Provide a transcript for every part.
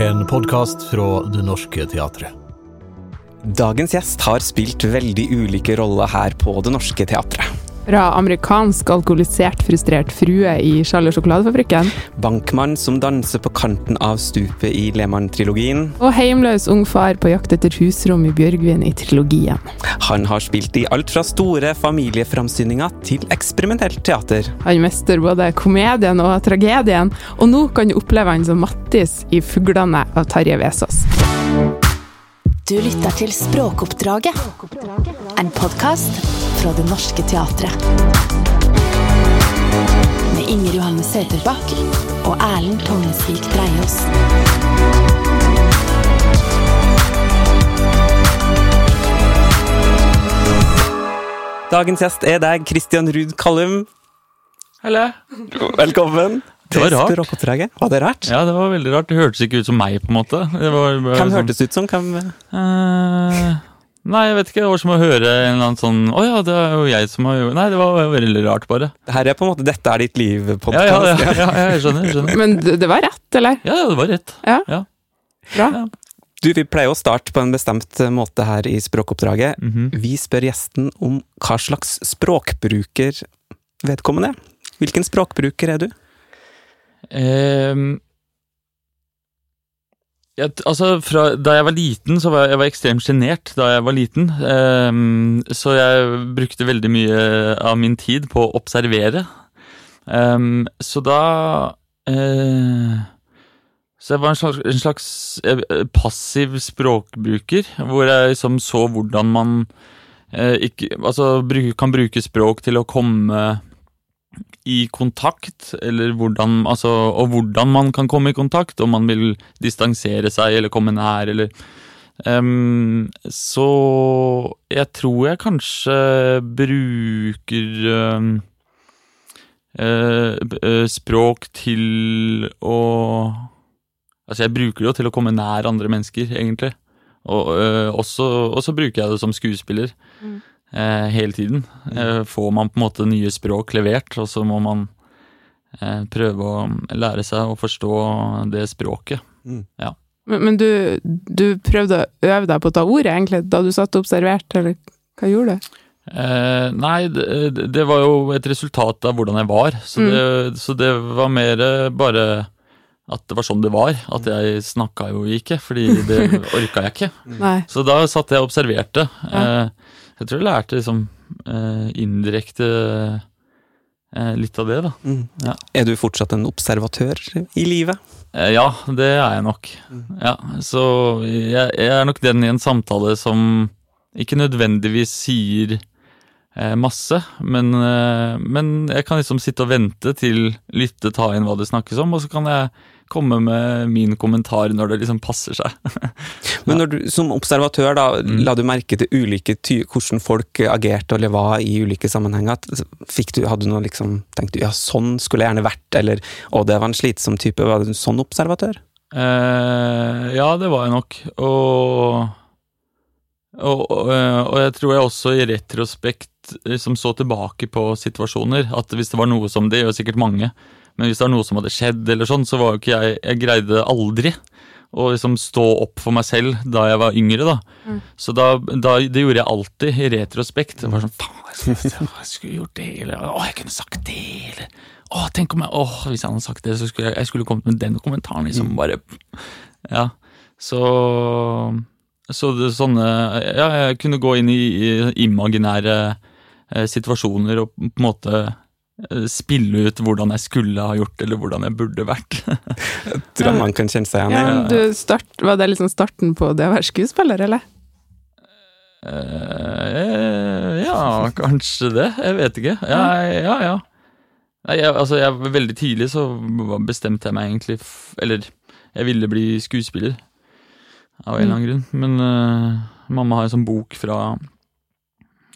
En podkast fra Det Norske Teatret. Dagens gjest har spilt veldig ulike roller her på Det Norske Teatret. Fra amerikansk alkoholisert, frustrert frue i Charlie Sjokoladefabrikken. Bankmann som danser på kanten av stupet i Lehmann-trilogien. Og heimløs ung far på jakt etter husrom i Bjørgvin i trilogien. Han har spilt i alt fra store familieframsyninger til eksperimentelt teater. Han mester både komedien og tragedien, og nå kan du oppleve han som Mattis i Fuglene av Tarjei Vesaas. Du lytter til Språkoppdraget. En podkast fra Det Norske Teatret. Med Inger Johanne Søterbakk og Erlend Tongensvik Dreiaas. Dagens gjest er deg, Christian Ruud Kallum. Hallo. Velkommen. Det var rart. Språkoppdraget. Var det rart? Ja, det var veldig rart. Det hørtes ikke ut som meg, på en måte. Det var bare Hvem sånn, hørtes ut som? Hvem? uh... Nei, jeg vet ikke. Det var som å høre en eller annen sånn Å ja, det er jo jeg som har gjort Nei, det var veldig rart, bare. Her er på en måte 'Dette er ditt liv'-podkast. ja, ja, ja, ja, jeg skjønner. jeg skjønner. Men det var rett, eller? Ja, ja, det var rett. Ja. Ja. Bra. Du, Vi pleier å starte på en bestemt måte her i Språkoppdraget. Mhm. Vi spør gjesten om hva slags språkbruker vedkommende er. Hvilken språkbruker er du? Ehm, jeg, altså, fra, Da jeg var liten, så var jeg, jeg var ekstremt sjenert da jeg var liten. Ehm, så jeg brukte veldig mye av min tid på å observere. Ehm, så da eh, Så jeg var en slags, en slags eh, passiv språkbruker, hvor jeg liksom så hvordan man eh, ikke, altså, bruk, kan bruke språk til å komme i kontakt, eller hvordan, altså, og hvordan man kan komme i kontakt, om man vil distansere seg eller komme nær, eller um, Så jeg tror jeg kanskje bruker um, uh, språk til å Altså, jeg bruker det jo til å komme nær andre mennesker, egentlig. Og uh, også bruker jeg det som skuespiller Mm. Eh, hele tiden. Mm. får man på en måte nye språk levert, og så må man eh, prøve å lære seg å forstå det språket. Mm. Ja. Men, men du, du prøvde å øve deg på å ta ordet, egentlig, da du satt og observerte, eller hva gjorde du? Eh, nei, det, det var jo et resultat av hvordan jeg var, så, det, så det var mer eh, bare at det var sånn det var. At jeg snakka jo ikke, fordi det orka jeg ikke. Så da satt jeg og observerte. Ja. Eh, jeg tror jeg lærte liksom eh, indirekte eh, litt av det, da. Mm. Ja. Er du fortsatt en observatør i livet? Eh, ja, det er jeg nok. Ja, så jeg, jeg er nok den i en samtale som ikke nødvendigvis sier eh, masse, men, eh, men jeg kan liksom sitte og vente til lytte, ta inn hva det snakkes om, og så kan jeg komme med min kommentar når det liksom passer seg. Men når du, som observatør, da, Mm. la du merke til ulike ty hvordan folk agerte eller var i ulike sammenhenger? Fikk du, hadde du noe liksom, tenkte du ja, sånn skulle jeg gjerne vært, eller å, det var en slitsom type, var du en sånn observatør? Eh, ja, det var jeg nok. Og, og, og, eh, og jeg tror jeg også i retrospekt liksom så tilbake på situasjoner, at hvis det var noe som Det gjør sikkert mange, men hvis det var noe som hadde skjedd, eller sånn, så var jo ikke jeg Jeg greide aldri å liksom stå opp for meg selv da jeg var yngre, da. Mm. Så da, da Det gjorde jeg alltid i retrospekt. Det var sånn Faen, jeg skulle, jeg skulle gjort det, eller Å, jeg kunne sagt det, eller Å, tenk om jeg Å, hvis jeg hadde sagt det, så skulle jeg, jeg skulle kommet med den kommentaren, liksom. Bare Ja. Så Så det, sånne Ja, jeg kunne gå inn i, i imaginære eh, situasjoner og på en måte spille ut hvordan jeg skulle ha gjort, eller hvordan jeg burde vært. jeg Tror man kan kjenne seg igjen i. Ja, start, var det liksom starten på det å være skuespiller, eller? Uh, ja, kanskje det. Jeg vet ikke. Ja, ja. ja. Nei, jeg, altså, jeg, veldig tidlig så bestemte jeg meg egentlig f Eller, jeg ville bli skuespiller. Av en eller annen grunn. Men uh, mamma har en sånn bok fra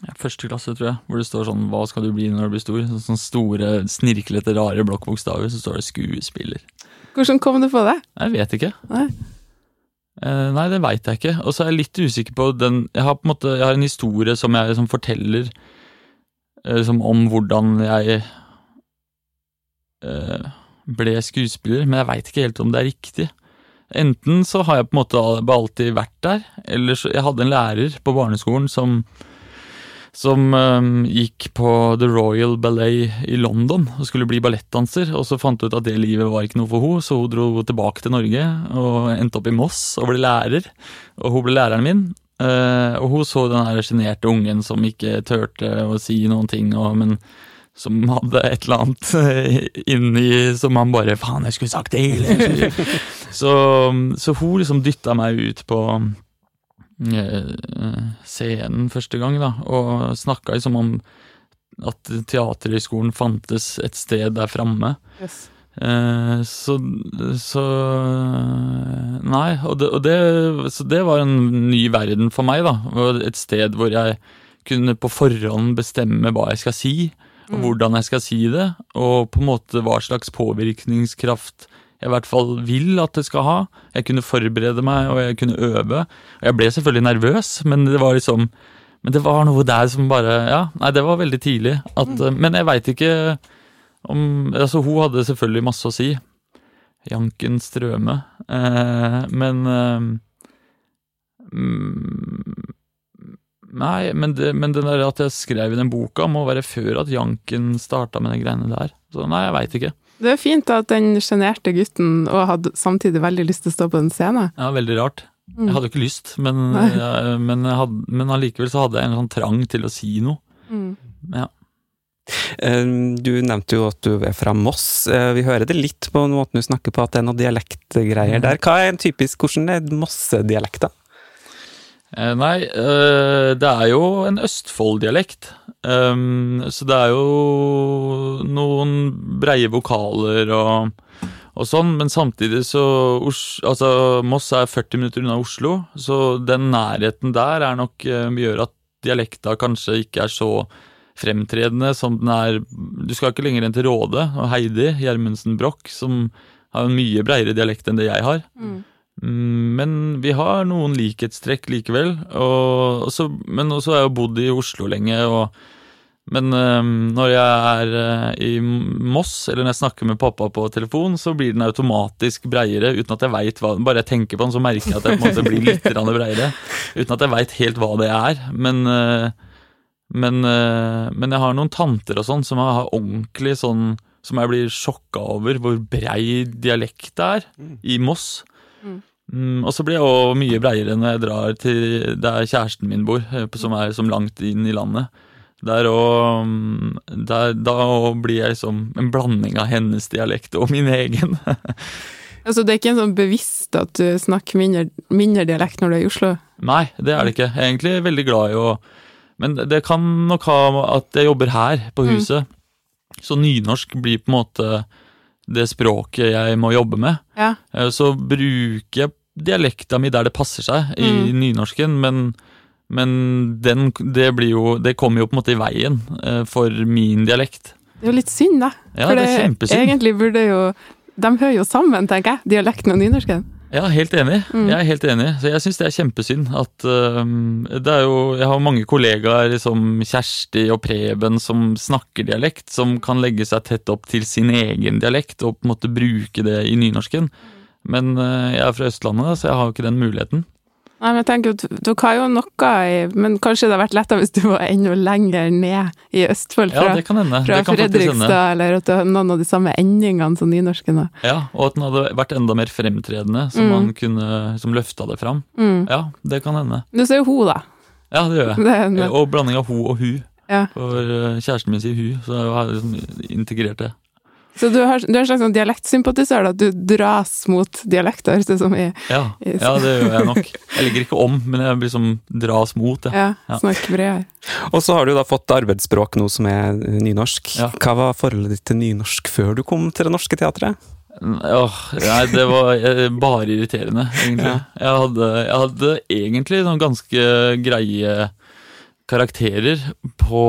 ja, første klasse, tror jeg, hvor det står sånn 'Hva skal du bli når du blir stor?' Sånne, sånne store, snirklete, rare blokkbokstaver, så står det 'skuespiller'. Hvordan kom du på det? Jeg vet ikke. Nei. Eh, nei, det veit jeg ikke. Og så er jeg litt usikker på den Jeg har på en måte Jeg har en historie som jeg liksom forteller eh, liksom om hvordan jeg eh, ble skuespiller, men jeg veit ikke helt om det er riktig. Enten så har jeg på en måte alltid vært der, eller så Jeg hadde en lærer på barneskolen som som um, gikk på The Royal Ballet i London og skulle bli ballettdanser, og så fant hun ut at det livet var ikke noe for henne, så hun dro tilbake til Norge og endte opp i Moss og ble lærer. Og hun ble læreren min, Uh, og hun så den sjenerte ungen som ikke turte å si noen ting, og, men som hadde et eller annet eh, inni som han bare Faen, jeg skulle sagt det! Så, så hun liksom dytta meg ut på scenen første gang, da, og snakka som om at Teaterhøgskolen fantes et sted der framme. Eh, så, så Nei, og, det, og det, så det var en ny verden for meg, da. Et sted hvor jeg kunne på forhånd bestemme hva jeg skal si, og hvordan jeg skal si det, og på en måte hva slags påvirkningskraft jeg i hvert fall vil at det skal ha. Jeg kunne forberede meg, og jeg kunne øve. Og jeg ble selvfølgelig nervøs, men det var liksom Men det var noe der som bare Ja, nei, det var veldig tidlig. At, Men jeg veit ikke om Altså, hun hadde selvfølgelig masse å si. Janken Strøme. Eh, men eh, mm, Nei, men det, men den der at jeg skrev i den boka, må være før at Janken starta med de greiene der. Så nei, jeg veit ikke. Det er fint at den sjenerte gutten og hadde samtidig veldig lyst til å stå på en scene. Ja, veldig rart. Jeg hadde jo ikke lyst, men, Nei. men, jeg hadde, men allikevel så hadde jeg en sånn trang til å si noe. Ja. Eh, Du nevnte jo at du er fra Moss. Eh, Vi hører det litt på måten du snakker på, at det er noen dialektgreier der. Hva er en typisk, Hvordan er Mosse-dialekta? Eh, Nei, eh, det er jo en Østfold-dialekt. Um, så det er jo noen breie vokaler og, og sånn, men samtidig så Altså, Moss er 40 minutter unna Oslo, så den nærheten der er nok eh, gjør at dialekta kanskje ikke er så fremtredende som den er Du skal ikke lenger enn til Råde og Heidi Gjermundsen Broch, som har en mye breiere dialekt enn det jeg har. Mm, Men vi har noen likhetstrekk likevel. Og, også, men også har jeg jo bodd i Oslo lenge. Og, men eh, når jeg er eh, i Moss, eller når jeg snakker med pappa på telefon, så blir den automatisk breiere uten at jeg veit hva Bare jeg tenker på den, så merker jeg at jeg på en måte blir litt breiere. Uten at jeg veit helt hva det er. Men, eh, men, eh, men jeg har noen tanter og sånn som har ordentlig sånn Som jeg blir sjokka over hvor brei dialekt det er i Moss. Mm, og så blir jeg også mye breiere når jeg drar til der kjæresten min bor, eh, som er som langt inn i landet. Der og, mm, der, Da også blir jeg som en blanding av hennes dialekt og min egen. Altså, det er ikke en sånn bevisst at du snakker mindre, mindre dialekt når du er i Oslo? Nei, det er det ikke. Jeg er egentlig veldig glad i å Men det kan nok ha at jeg jobber her på huset. Så nynorsk blir på en måte det språket jeg må jobbe med. Ja. Eh, Så bruker jeg dialekta mi der det passer seg i Mm. nynorsken, men, men den, det, blir jo, det kommer jo på en måte i veien eh, for min dialekt. Det er jo litt synd, da. Ja, For det er kjempesynd. Egentlig burde jo De hører jo sammen, tenker jeg, dialekten og nynorsken. Ja, helt enig. Mm. Jeg er helt enig. Så jeg syns det er kjempesynd at uh, det er jo Jeg har mange kollegaer som Kjersti og Preben som snakker dialekt, som kan legge seg tett opp til sin egen dialekt og på en måte bruke det i nynorsken. Men øh, jeg er fra Østlandet, så jeg har jo ikke den muligheten. Nei, men jeg tenker at Dere har jo noe i Men kanskje det hadde vært lettere hvis du var enda lenger ned i Østfold? Ja, Fra, det kan hende. fra. Fredrikstad, eller at du har noen av de samme endingene som nynorsken. Ja, og at den hadde vært enda mer fremtredende, som, Mm. man kunne som løfta det fram. Mm. Ja, det kan hende. Du ser jo ho, da. Ja, det gjør jeg. Det en, Og blanding av ho og hu. Ja. For øh, kjæresten min sier hu, så jeg har liksom integrert det. Så du, har, du er en slags sånn dialektsympatisør, da? Du dras mot dialekter, høres det som. i Ja, ja, det gjør jeg nok. Jeg ligger ikke om, men jeg liksom dras mot det. Ja, Ja. bredere. Og så har du da fått arbeidsspråk nå som er nynorsk. Ja. Hva var forholdet ditt til nynorsk før du kom til Det Norske Teatret? Åh, nei, det var eh, bare irriterende, egentlig. Jeg, hadde, jeg hadde egentlig sånn ganske greie karakterer på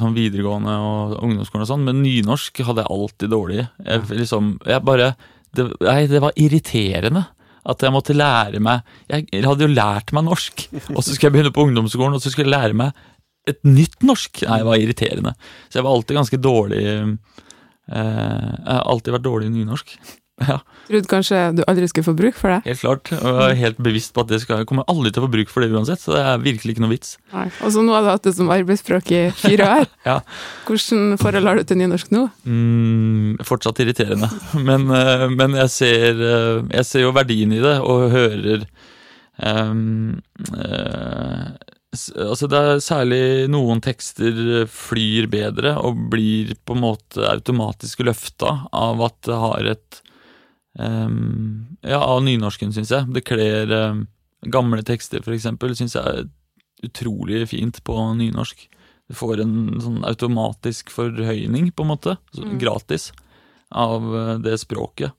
sånn videregående og ungdomsskolen og sånn, men nynorsk hadde jeg alltid dårlig. Jeg, liksom, jeg bare det, Nei, det var irriterende. At jeg måtte lære meg Jeg hadde jo lært meg norsk, og så skulle jeg begynne på ungdomsskolen, og så skulle jeg lære meg et nytt norsk. Nei, det var irriterende. Så jeg var alltid ganske dårlig eh, Jeg har alltid vært dårlig i nynorsk. Ja. Trodde kanskje du aldri skulle få bruk for det? Helt klart. Og jeg er helt bevisst på at det skal, jeg kommer aldri til å få bruk for det uansett, så det er virkelig ikke noe vits. Nei. Og så nå har du hatt det som arbeidsspråk i fire år. Ja. Hvordan forhold har du til nynorsk nå? Mm, fortsatt irriterende. Men, eh, men jeg, ser, eh, jeg ser jo verdien i det, og hører um, uh, Altså, det er særlig noen tekster flyr bedre og blir på en måte automatisk løfta av at det har et ehm, Ja, av nynorsken, syns jeg. Det kler um, gamle tekster, for eksempel, syns jeg er utrolig fint på nynorsk. Du får en sånn automatisk forhøyning, på en måte, så, Mm. gratis, av eh, det språket.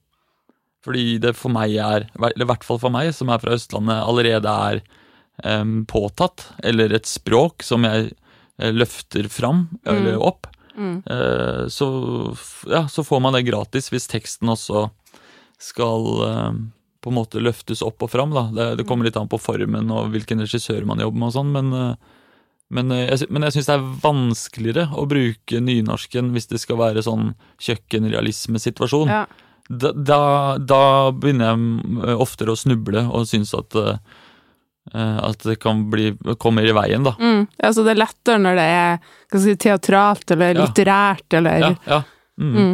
Fordi det for meg er, eller i hvert fall for meg, som er fra Østlandet, allerede er um, påtatt, eller et språk som jeg eh, løfter fram, eller Mm. opp. Mm. Eh, så, ja, så får man det gratis hvis teksten også skal eh, på en måte løftes opp og fram. Da. Det, det kommer litt an på formen og hvilken regissør man jobber med, og sånn, men, eh, men, eh, jeg, men jeg syns det er vanskeligere å bruke nynorsken hvis det skal være sånn kjøkkenrealismesituasjon. Ja. Da, da, da begynner jeg oftere å snuble og syns at at det kan bli, kommer i veien, da. Mm. Altså, det er lettere når det er si, teatralt eller Ja. litterært eller Ja, ja. Mm. Mm.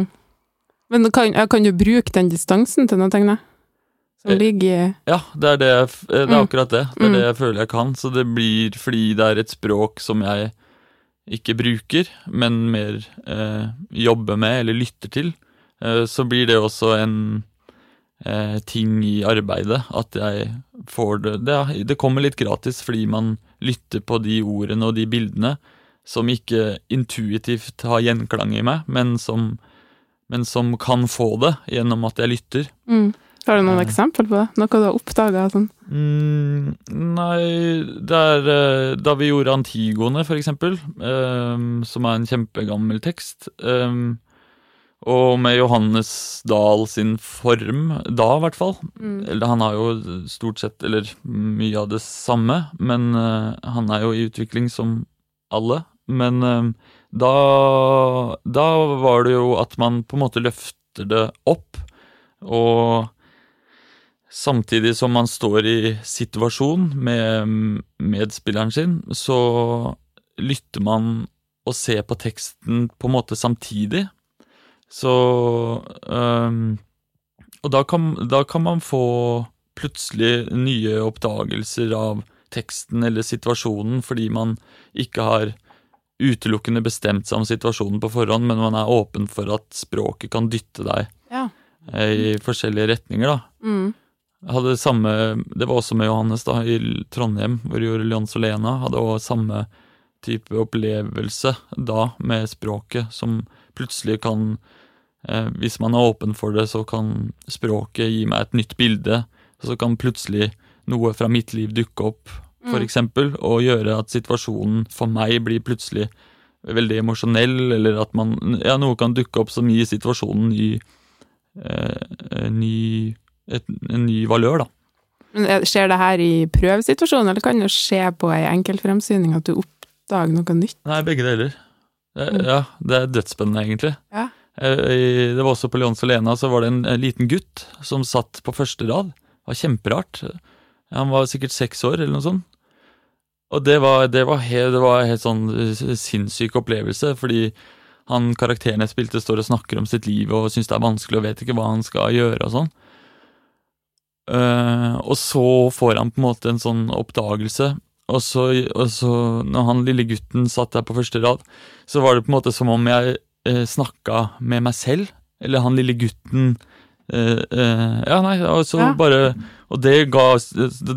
Men kan, kan du bruke den distansen til noe, tenker jeg? Som Eh, ligger i Ja, det er, det, eh, det er Mm. akkurat det. Det er Mm. det jeg føler jeg kan. Så det blir fordi det er et språk som jeg ikke bruker, men mer eh, jobber med eller lytter til. Eh, så blir det også en eh, ting i arbeidet at jeg får det det, det kommer litt gratis fordi man lytter på de ordene og de bildene som ikke intuitivt har gjenklang i meg, men som, men som kan få det gjennom at jeg lytter. mm. Har du noen Eh. eksempel på det? Noe du har oppdaga? Sånn? Mm, nei, det er eh, da vi gjorde Antigone, for eksempel, ehm, som er en kjempegammel tekst, Um, og med Johannes Dahl sin form, da i hvert fall. Mm. Eller han har jo stort sett, eller mye av det samme, men uh, han er jo i utvikling som alle. Men ehm, da, da var det jo at man på en måte løfter det opp, og samtidig som man står i situasjon med medspilleren sin, så lytter man og ser på teksten på en måte samtidig. Så um, Og da kan, da kan man få plutselig nye oppdagelser av teksten eller situasjonen fordi man ikke har utelukkende bestemt seg om situasjonen på forhånd, men man er åpen for at språket kan dytte deg Ja. eh, i forskjellige retninger, da. Mm. Hadde samme, Det var også med Johannes da, i Trondheim, hvor gjorde Leons Solena. Hadde også samme type opplevelse da, med språket, som plutselig kan eh, Hvis man er åpen for det, så kan språket gi meg et nytt bilde. Så kan plutselig noe fra mitt liv dukke opp, for Mm. og gjøre at situasjonen for meg blir plutselig veldig emosjonell, eller at man Ja, noe kan dukke opp som gir situasjonen ny, eh, en ny et, en ny valør, da. Men er- Skjer det her i prøvesituasjonen, eller kan det skje på ei enkeltfremsyning at du oppdager noe nytt? Nei, begge deler. Det, Mm. Ja, det er dødsspennende, egentlig. Ja. Eh, Det var også på Leons Lena, så var det en liten gutt som satt på første rad. Det var kjemperart. Han var sikkert seks år, eller noe sånt. Og det var, det var, helt, det var en helt sånn eh, sinnssyk opplevelse, fordi han karakteren jeg spilte, står og snakker om sitt liv og syns det er vanskelig og vet ikke hva han skal gjøre og sånn. Uh, og så får han på en måte en sånn oppdagelse, og så, og så når han lille gutten satt der på første rad, så var det på en måte som om jeg uh, snakka med meg selv, eller han lille gutten eh, eh, Ja, nei, og så Ja. bare Og det ga,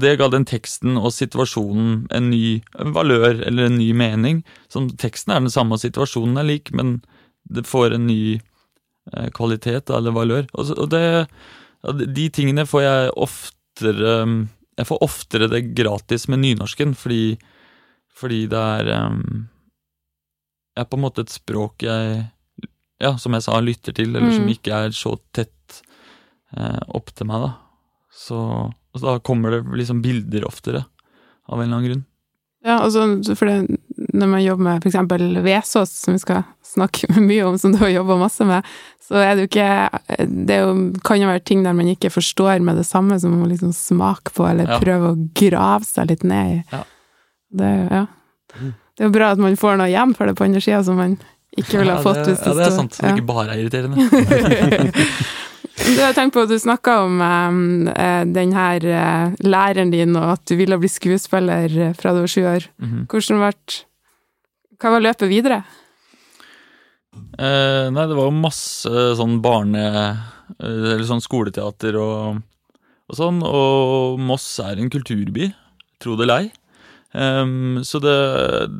det ga den teksten og situasjonen en ny valør, eller en ny mening. Som teksten er den samme, og situasjonen er lik, men det får en ny eh, kvalitet, eller valør. Og, og det ja, de- tingene får jeg oftere Jeg får oftere det gratis med nynorsken, fordi, fordi det er um, er på en måte et språk jeg ja, som jeg sa, lytter til, eller som Mm. ikke er så tett eh, opp til meg, da. Så, så da kommer det liksom bilder oftere, av en eller annen grunn. Ja, altså, for det, når man jobber med f.eks. Vesås, som vi skal snakke mye om, som du har jobba masse med, så er det jo ikke Det jo, kan jo være ting der man ikke forstår med det samme, som man må liksom smake på, eller Ja. prøve å grave seg litt ned i. Ja. Det, ja. det er jo bra at man får noe igjen for det på andre sida, som man ikke ville ha fått hvis det ja, det er sto- sant. Så det er ikke bare er irriterende. Du har tenkt på at du snakka om eh, den her eh, læreren din, og at du ville bli skuespiller fra du var sju år. Mhm. Hvordan ble Hva var løpet videre? Eh, nei, det var jo masse sånn barne... Eller sånn skoleteater og, og sånn. Og Moss er en kulturby, tro det eller ei. Em, så det,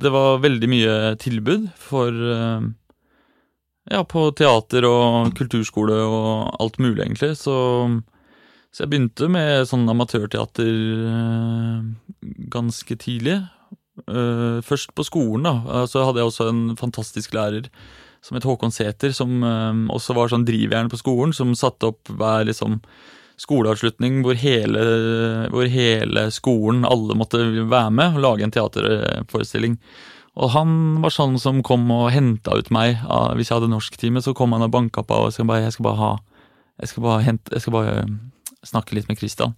det var veldig mye tilbud for em, Ja, på teater og kulturskole og alt mulig, egentlig. Så, så jeg begynte med sånn amatørteater eh, ganske tidlig. Eh, først på skolen, da. Så hadde jeg også en fantastisk lærer som het Håkon Sæther, som eh, også var sånn drivjern på skolen, som satte opp hver liksom skoleavslutning hvor hele, hvor hele skolen, alle måtte være med og lage en teaterforestilling. Og han var sånn som kom og henta ut meg hvis jeg hadde norsktime. Så kom han og banka på og sa bare, jeg skal bare ha Jeg skal bare, hente, jeg skal bare eh, snakke litt med Christian.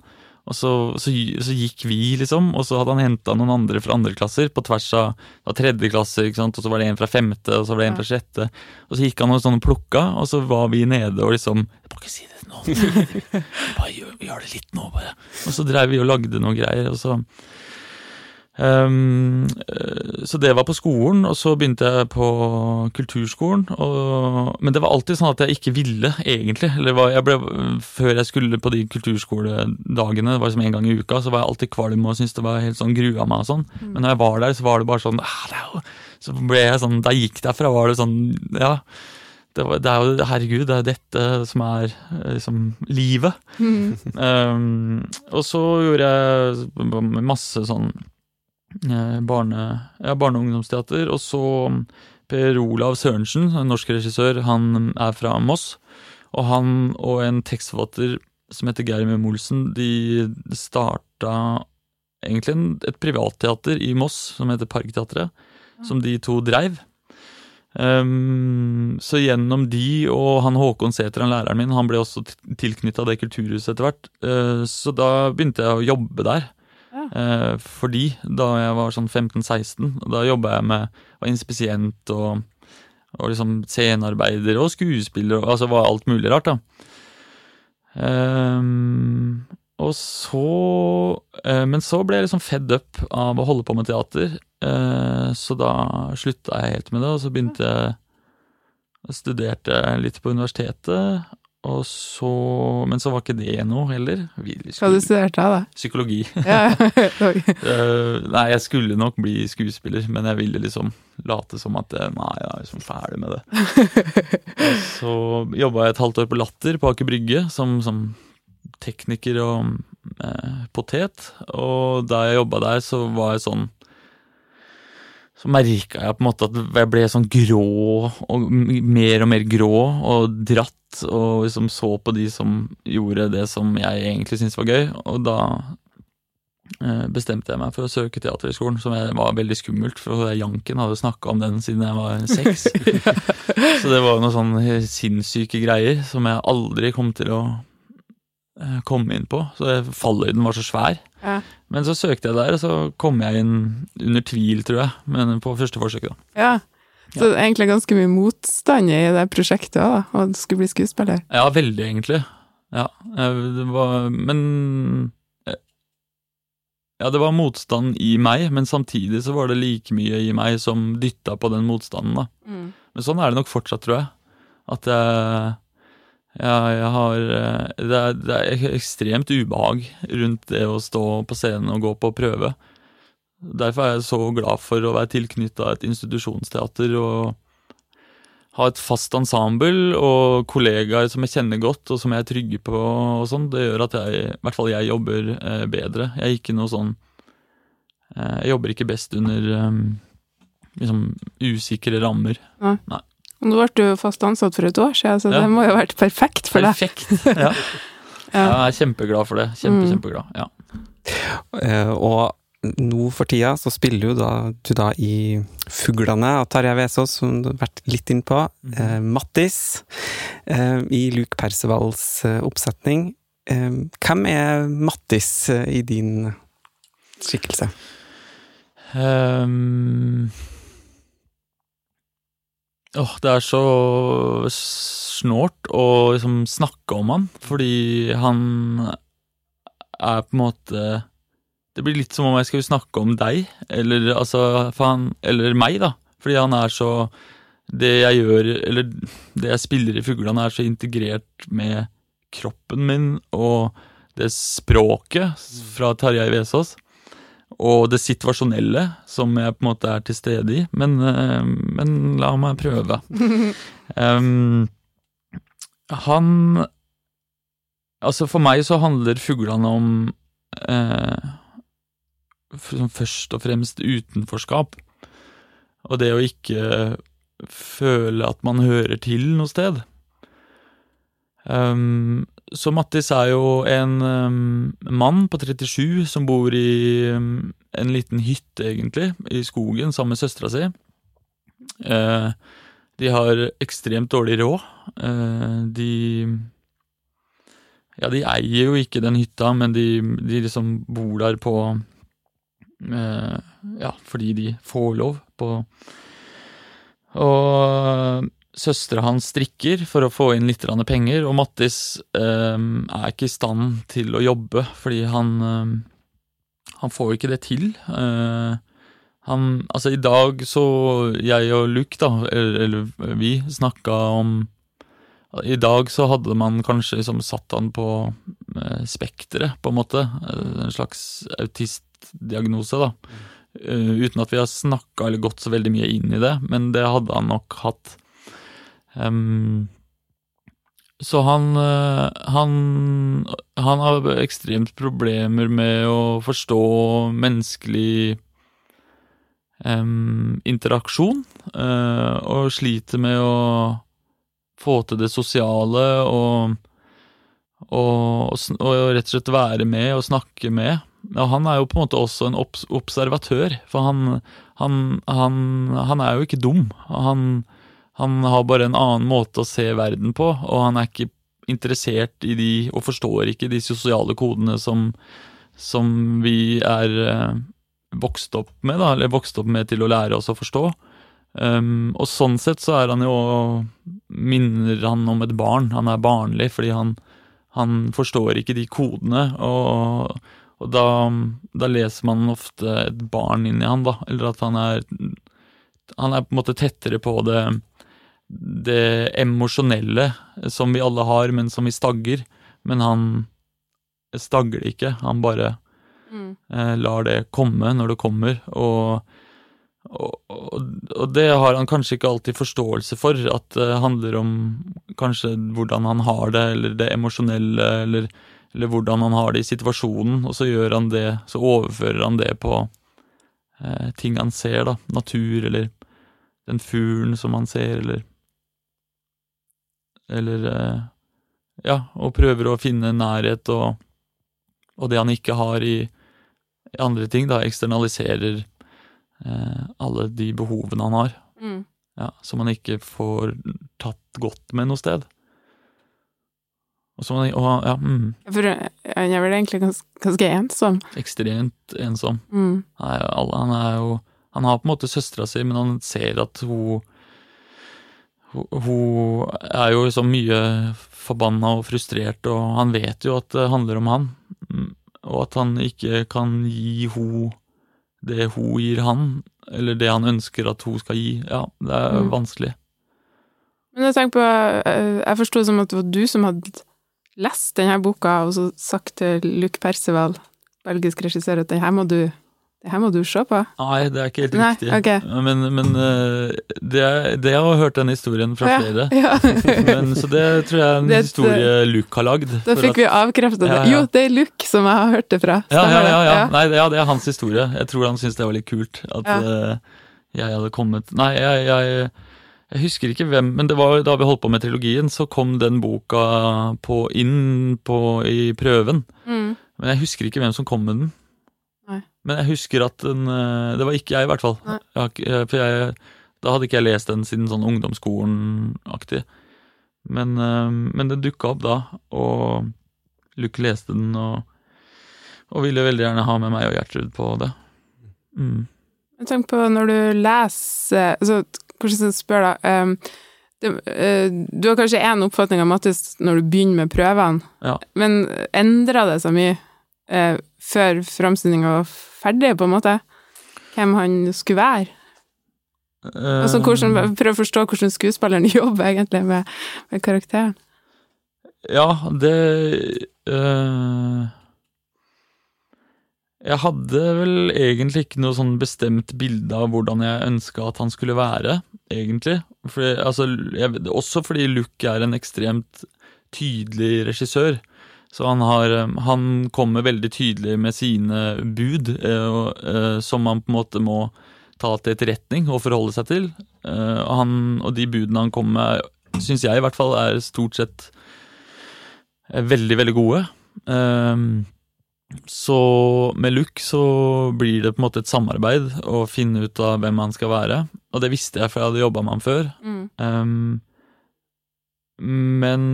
Og så, så, så gikk vi, liksom, og så hadde han henta noen andre fra andre klasser på tvers av var tredje klasse, ikke sant, og så var det en fra femte, og så var det en fra sjette. Og så gikk han og sånn plukka, og så var vi nede og liksom Jeg må ikke si det noen. Bare gjør, gjør det litt nå, bare. Og så dreiv vi og lagde noen greier, og så Eh, så det var på skolen, og så begynte jeg på kulturskolen. Og, men det var alltid sånn at jeg ikke ville, egentlig. Eller var, jeg ble, før jeg skulle på de kulturskoledagene, det var liksom en gang i uka, så var jeg alltid kvalm og syntes det var helt sånn grua meg og sånn. Men når jeg var der, så var det bare sånn ah, Så ble jeg sånn Da jeg gikk derfra, var det sånn Ja. Det, var, det er jo Herregud, det er dette som er eh, liksom livet. Um, og så gjorde jeg masse sånn barne, ja, barne- og ungdomsteater. Og så Per Olav Sørensen, en norsk regissør, han er fra Moss. Og han og en tekstforfatter som heter Geir Møhm Olsen, de starta egentlig et privatteater i Moss som heter Parkteatret, som de to dreiv. Um, så gjennom de og han Håkon Sæther, læreren min, han ble også tilknytta det kulturhuset etter hvert. Uh, så da begynte jeg å jobbe der. Uh, fordi da jeg var sånn 15-16, da jobba jeg med var inspisient og, og liksom scenearbeider og skuespiller og altså var alt mulig rart, da. Um, og så uh, Men så ble jeg liksom fed up av å holde på med teater. Eh, Så da slutta jeg helt med det, og så begynte jeg studerte litt på universitetet, og så Men så var ikke det noe heller. Vi Hva du studerte da? Psykologi. Ja. Eh, nei, jeg skulle nok bli skuespiller, men jeg ville liksom late som at eh, Nei, jeg er liksom ferdig med det. Og så jobba jeg et halvt år på Latter på Aker Brygge som, som tekniker og eh, potet. Og da jeg jobba der, så var jeg sånn så merka jeg på en måte at jeg ble sånn grå, og mer og mer grå, og dratt, og liksom så på de som gjorde det som jeg egentlig syntes var gøy, og da eh, bestemte jeg meg for å søke Teaterhøgskolen, som jeg var veldig skummelt, for Janken hadde snakka om den siden jeg var seks. Så det var noen sånne sinnssyke greier som jeg aldri kom til å komme inn på. Så falløyden var så svær. Ja. Men så søkte jeg der, og så kom jeg inn under tvil, tror jeg. Men på første forsøket, da. ja. Så egentlig ganske mye motstand i det prosjektet da, og du skulle bli skuespiller. Ja, veldig, egentlig. Ja, eh, det var Men eh, Ja, det var motstand i meg, men samtidig så var det like mye i meg som dytta på den motstanden, da. Men sånn er det nok fortsatt, tror jeg. At jeg ja, jeg har eh, det er, det er ekstremt ubehag rundt det å stå på scenen og gå på prøve. Derfor er jeg så glad for å være tilknytta et institusjonsteater og ha et fast ensemble og kollegaer som jeg kjenner godt og som jeg er trygge på. og sånn. Det gjør at jeg, i hvert fall jeg jobber eh, bedre. Jeg er ikke noe sånn eh, Jeg jobber ikke best under liksom usikre rammer. Og nå ble du fast ansatt for et år siden, så Ja. det må jo ha vært perfekt for deg. Perfekt. Ja. Jeg er kjempeglad for det. Kjempe, Mm. kjempeglad. Ja. Eh, og nå for tida så spiller jo da, du da i Fuglene av Tarjei Vesaas, som du har vært litt innpå. Eh, Mattis eh, i Luke Persevals oppsetning. Hvem er Mattis i din skikkelse? Ehm, Åh, det er så snålt å liksom snakke om han, fordi han er på en måte Det blir litt som om jeg skulle snakke om deg, eller altså han, Eller meg, da. Fordi han er så Det jeg gjør, eller det jeg spiller i Fuglene, er så integrert med kroppen min og det språket fra Tarjei Vesaas og det situasjonelle som jeg på en måte er til stede i. Men, eh, men la meg prøve. um, han Altså, for meg så handler fuglene om eh, først og fremst utenforskap. Og det å ikke føle at man hører til noe sted. Um, så Mattis er jo en um, mann på 37 som bor i um, en liten hytte, egentlig, i skogen sammen med søstera si. Uh, de har ekstremt dårlig råd. Uh, de Ja, de eier jo ikke den hytta, men de, de liksom bor der på uh, Ja, fordi de får lov på Og søstera hans strikker for å få inn litt penger, og Mattis eh, er ikke i stand til å jobbe fordi han eh, Han får ikke det til. Eh, han Altså, i dag så Jeg og Luke, da, eller, eller vi, snakka om I dag så hadde man kanskje liksom satt han på eh, spekteret, på en måte. Eh, En slags autistdiagnose, da. Uh, uten at vi har snakka eller gått så veldig mye inn i det, men det hadde han nok hatt. Ehm, så han, eh, han Han har ekstremt problemer med å forstå menneskelig um, interaksjon, Uh, og sliter med å få til det sosiale og, og, og, og rett og slett være med og snakke med. Og han er jo på en måte også en obs observatør, for han, han, han er jo ikke dum. Han, han har bare en annen måte å se verden på, og han er ikke interessert i de, og forstår ikke de sosiale kodene som, som vi er eh, vokst opp med, da, eller vokst opp med til å lære oss å forstå. Um, og sånn sett så er han jo minner han om et barn. Han er barnlig fordi han, han forstår ikke de kodene, og, og da, da leser man ofte et barn inn i han, da. Eller at han er Han er på en måte tettere på det det emosjonelle som vi alle har, men som vi stagger. Men han stagger det ikke. Han bare Mm. eh, lar det komme når det kommer. Og, og, og, det har han kanskje ikke alltid forståelse for, at det handler om kanskje hvordan han har det, eller det emosjonelle, eller, eller hvordan han har det i situasjonen, og så gjør han det, så overfører han det på eh, ting han ser, da. Natur, eller den fuglen som han ser, eller Eller eh, Ja, og prøver å finne nærhet og, og det han ikke har i, i andre ting, da eksternaliserer eh, alle de behovene han har, Mm. ja, som han ikke får tatt godt med noe sted. Og så, og, ja, mm, For han er vel egentlig gans, ganske ensom. ekstremt ensom. Mm. Er, alle, han er jo Han har på en måte søstera si, men han ser at hun hun, er jo så mye forbanna og frustrert, og han vet jo at det handler om han. Mm, Og at han ikke kan gi hun det hun gir han, eller det han ønsker at hun skal gi. Ja, det er Mm. vanskelig. Men jeg tenker på, eh, jeg forsto det som at det var du som hadde lest denne boka, og så sagt til Luc Perceval, belgisk regissør, at den her må du, den her må du se på. Nei, det er ikke helt Nei, riktig. ok. Men, men eh, det, det jeg har hørt den historien fra flere. Ja. Men, så det tror jeg er en Det historie Luke har lagd. Da fikk at- vi avkreftet det. Ja, ja. Jo, det er Luke som jeg har hørt det fra. Ja, ja, Stemmer ja, det? ja. Nei, det, ja, det er hans historie. Jeg tror han syntes det var litt kult at Ja. eh, jeg hadde kommet Nei, jeg, jeg, jeg husker ikke hvem, men det var da vi holdt på med trilogien, så kom den boka på, inn på, i prøven. Mm. Men jeg husker ikke hvem som kom med den. Men jeg husker at den eh, Det var ikke jeg, i hvert fall. Jeg eh, for jeg, da hadde ikke jeg lest den siden sånn ungdomsskolen-aktig. Men, eh, men den dukka opp da, og Luke leste den og, og ville veldig gjerne ha med meg og Gjertrud på det. Mm. Jeg tenker på når du leser altså, Hvordan skal jeg spørre, da? Um, det, uh, du har kanskje én oppfatning av Mattis når du begynner med prøvene, Ja. men endrer det så mye eh, før framstillinga var ferdig, på en måte? Hvem han skulle være? Altså, hvordan, prøv å forstå hvordan skuespilleren jobber egentlig med, med karakteren. Ja, det øh, Jeg hadde vel egentlig ikke noe sånn bestemt bilde av hvordan jeg ønska at han skulle være, egentlig. Fordi, altså, jeg, også fordi Luke er en ekstremt tydelig regissør. Så han, har, øh, han kommer veldig tydelig med sine bud, og, øh, som man på en måte må ta til etterretning og forholde seg til. Eh, og, han, og de budene han kommer med, syns jeg i hvert fall er stort sett veldig, veldig gode. Så med Luke så blir det på en måte et samarbeid å finne ut av hvem han skal være. Og det visste jeg, for jeg hadde jobba med han før. Mm. Um, men,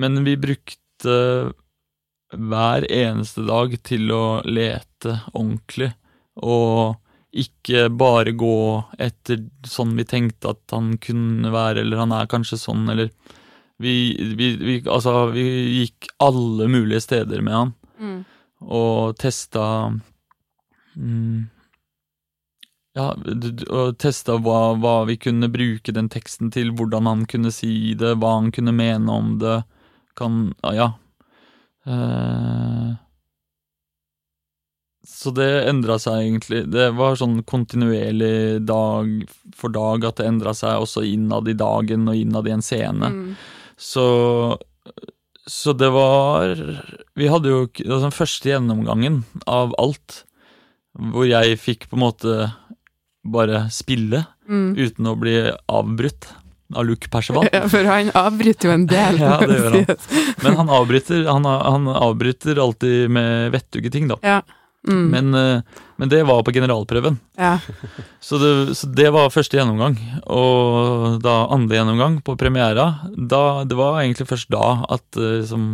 men vi brukte hver eneste dag til å lete ordentlig, og ikke bare gå etter sånn vi tenkte at han kunne være, eller han er kanskje sånn, eller vi, vi, vi, altså, vi gikk alle mulige steder med han Mm. og testa mm, Ja, og testa hva, hva vi kunne bruke den teksten til, hvordan han kunne si det, hva han kunne mene om det. Kan Ja. ja. Eh, så det endra seg egentlig. Det var sånn kontinuerlig dag for dag at det endra seg også innad i dagen og innad i en scene. Mm. Så, så det var Vi hadde jo den altså, første gjennomgangen av alt, hvor jeg fikk på en måte bare spille Mm. uten å bli avbrutt av Luke Perceval. Ja, for han avbryter jo en del. Ja, det gjør han. han. Men han avbryter, han, han avbryter alltid med vettuge ting, da. Ja. Mm. Men, eh, men det var på generalprøven. ja. Så det, så det var første gjennomgang. Og da andre gjennomgang på premiera, da, det var egentlig først da at liksom,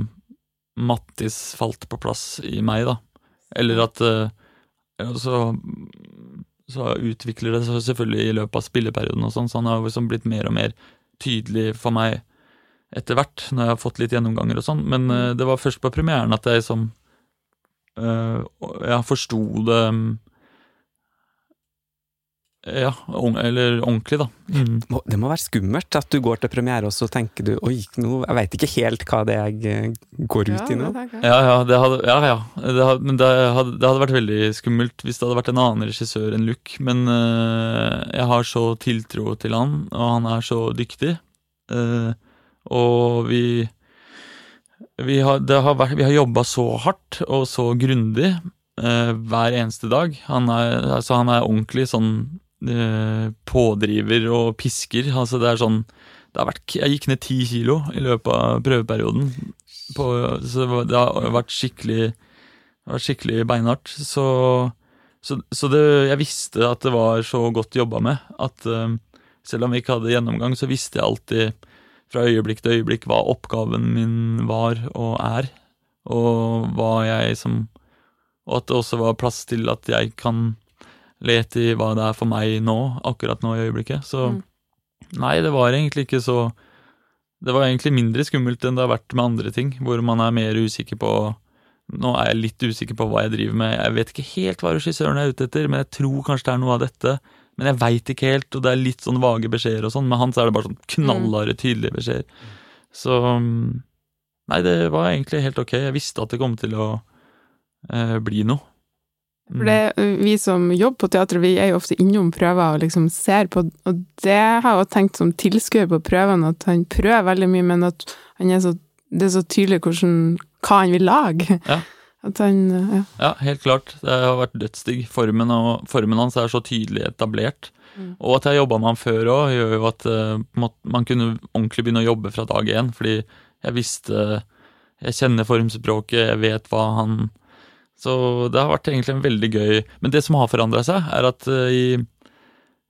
Mattis falt på plass i meg, da. Eller at eh, så, så utvikler det seg selvfølgelig i løpet av spilleperioden og sånn, så han har liksom blitt mer og mer tydelig for meg etter hvert, når jeg har fått litt gjennomganger og sånn. Men eh, det var først på premieren at jeg liksom eh, Jeg forsto det mm, ja, eller ordentlig, da. Mm. Det må være skummelt at du går til premiere, og så tenker du oi, nå, jeg veit ikke helt hva det er jeg eh, går ut i nå. Ja, ja, det hadde, ja, ja. Det hadde, men det hadde, det hadde vært veldig skummelt hvis det hadde vært en annen regissør enn Luke. Men eh, jeg har så tiltro til han, og han er så dyktig. Uh, og vi vi har, det har, vært- vi har jobba så hardt og så grundig uh, hver eneste dag. Han er, altså, han er ordentlig sånn pådriver og pisker. Altså, det er sånn det har vært, Jeg gikk ned ti kilo i løpet av prøveperioden. På, så det har vært skikkelig, skikkelig beinhardt. Så, så, så det, jeg visste at det var så godt jobba med at eh, selv om vi ikke hadde gjennomgang, så visste jeg alltid fra øyeblikk til øyeblikk hva oppgaven min var og er, og hva jeg som Og at det også var plass til at jeg kan lete i hva det er for meg nå, akkurat nå i øyeblikket. Så Mm. nei, det var egentlig ikke så Det var egentlig mindre skummelt enn det har vært med andre ting, hvor man er mer usikker på Nå er jeg litt usikker på hva jeg driver med. Jeg vet ikke helt hva regissøren er ute etter, men jeg tror kanskje det er noe av dette. Men jeg veit ikke helt, og det er litt sånn vage beskjeder og sånn. Med han så er det bare sånn knallharde, tydelige beskjeder. Så mm, Nei, det var egentlig helt ok. Jeg visste at det kom til å eh, bli noe. For det, vi som jobber på teatret, vi er jo ofte innom prøver og liksom ser på Og det har jeg jo tenkt som tilskuer på prøvene, at han prøver veldig mye, men at han er så, det er så tydelig hvordan, hva han vil lage. Ja. Han Ja. Ja, helt klart. Det har vært dødsdigg. Formen, formen hans er så tydelig etablert. Mm. Og at jeg jobba med han før òg, gjør jo at måte man kunne ordentlig begynne å jobbe fra dag én. Fordi jeg visste Jeg kjenner formspråket, jeg vet hva han Så det har vært egentlig en veldig gøy Men det som har forandra seg, er at eh, i,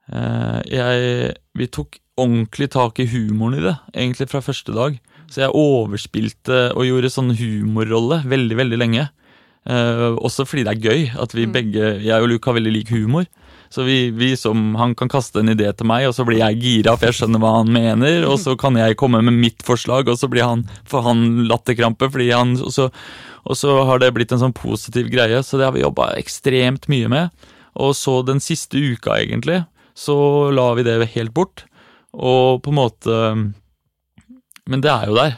eh, jeg Vi tok ordentlig tak i humoren i det, egentlig fra første dag. Så jeg overspilte og gjorde sånn humorrolle veldig, veldig lenge. Eh, også fordi det er gøy at vi begge, jeg og Luke, har veldig lik humor. Så vi, vi som, Han kan kaste en idé til meg, og så blir jeg gira, for jeg skjønner hva han mener. Og så kan jeg komme med mitt forslag, og så blir han, får han latterkrampe. fordi han, og så, og så har det blitt en sånn positiv greie, så det har vi jobba ekstremt mye med. Og så den siste uka, egentlig, så la vi det helt bort. Og på en måte Men det er jo der.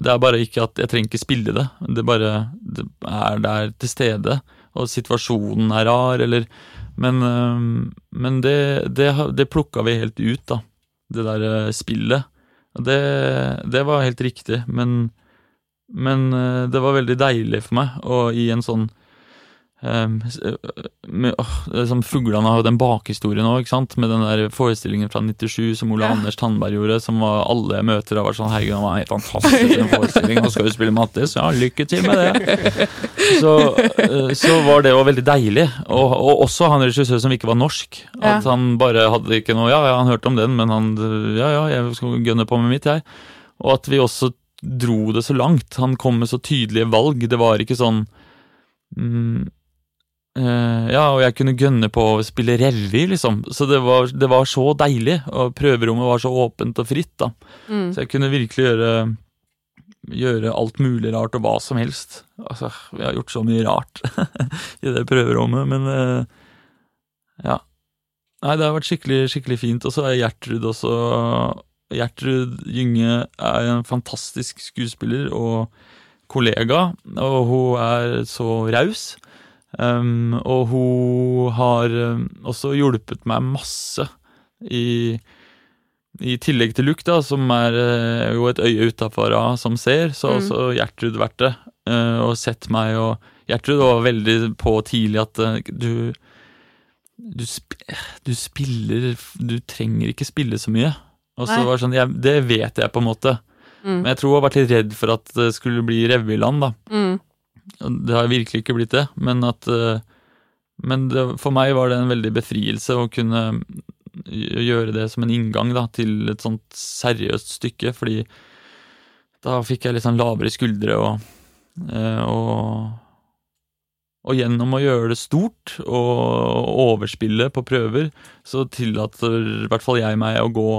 Det er bare ikke at jeg trenger ikke spille det. Det bare det er der til stede. Og situasjonen er rar, eller Men, men det, det, det plukka vi helt ut, da. Det der øh, spillet. Det, det var helt riktig, men Men øh, det var veldig deilig for meg og i en sånn Um, med, Fuglene har jo den bakhistorien òg? Med den der forestillingen fra 97 som Ole Ja. Anders Tandberg gjorde, som var alle møter har vært sånn Herregud, han var helt fantastisk den forestillingen, og skal jo spille Mattis, ja, lykke til med det. Så, så var det jo veldig deilig. Og, og også han regissør som ikke var norsk. Ja. At han bare hadde ikke noe Ja, ja, han hørte om den, men han Ja, ja, jeg skal gønne på med mitt, jeg. Og at vi også dro det så langt. Han kom med så tydelige valg. Det var ikke sånn mm, eh, Ja, og jeg kunne gønne på å spille revy, liksom. Så det var, det var så deilig. Og prøverommet var så åpent og fritt, da. Mm. Så jeg kunne virkelig gjøre Gjøre alt mulig rart og hva som helst. Altså, vi har gjort så mye rart i det prøverommet, men uh, ja. Nei, det har vært skikkelig, skikkelig fint. Og så er Gjertrud også Gjertrud Gynge er en fantastisk skuespiller og kollega, og hun er så raus. Um, og hun har også hjulpet meg masse i i tillegg til Luke, da, som er eh, jo et øye utafor som ser, så har Mm. også Gjertrud vært det. eh, og sett meg og Gjertrud var veldig på tidlig at eh, du du, sp du spiller Du trenger ikke spille så mye. Og så var det sånn jeg, Det vet jeg, på en måte. Mm. Men jeg tror hun har vært litt redd for at det skulle bli revyland, da. Mm. Det har virkelig ikke blitt det, men at eh, Men det, for meg var det en veldig befrielse å kunne gjøre det som en inngang da, til et sånt seriøst stykke, fordi da fikk jeg litt sånn lavere skuldre og, eh, og og gjennom å gjøre det stort og overspille på prøver, så tillater i hvert fall jeg meg å gå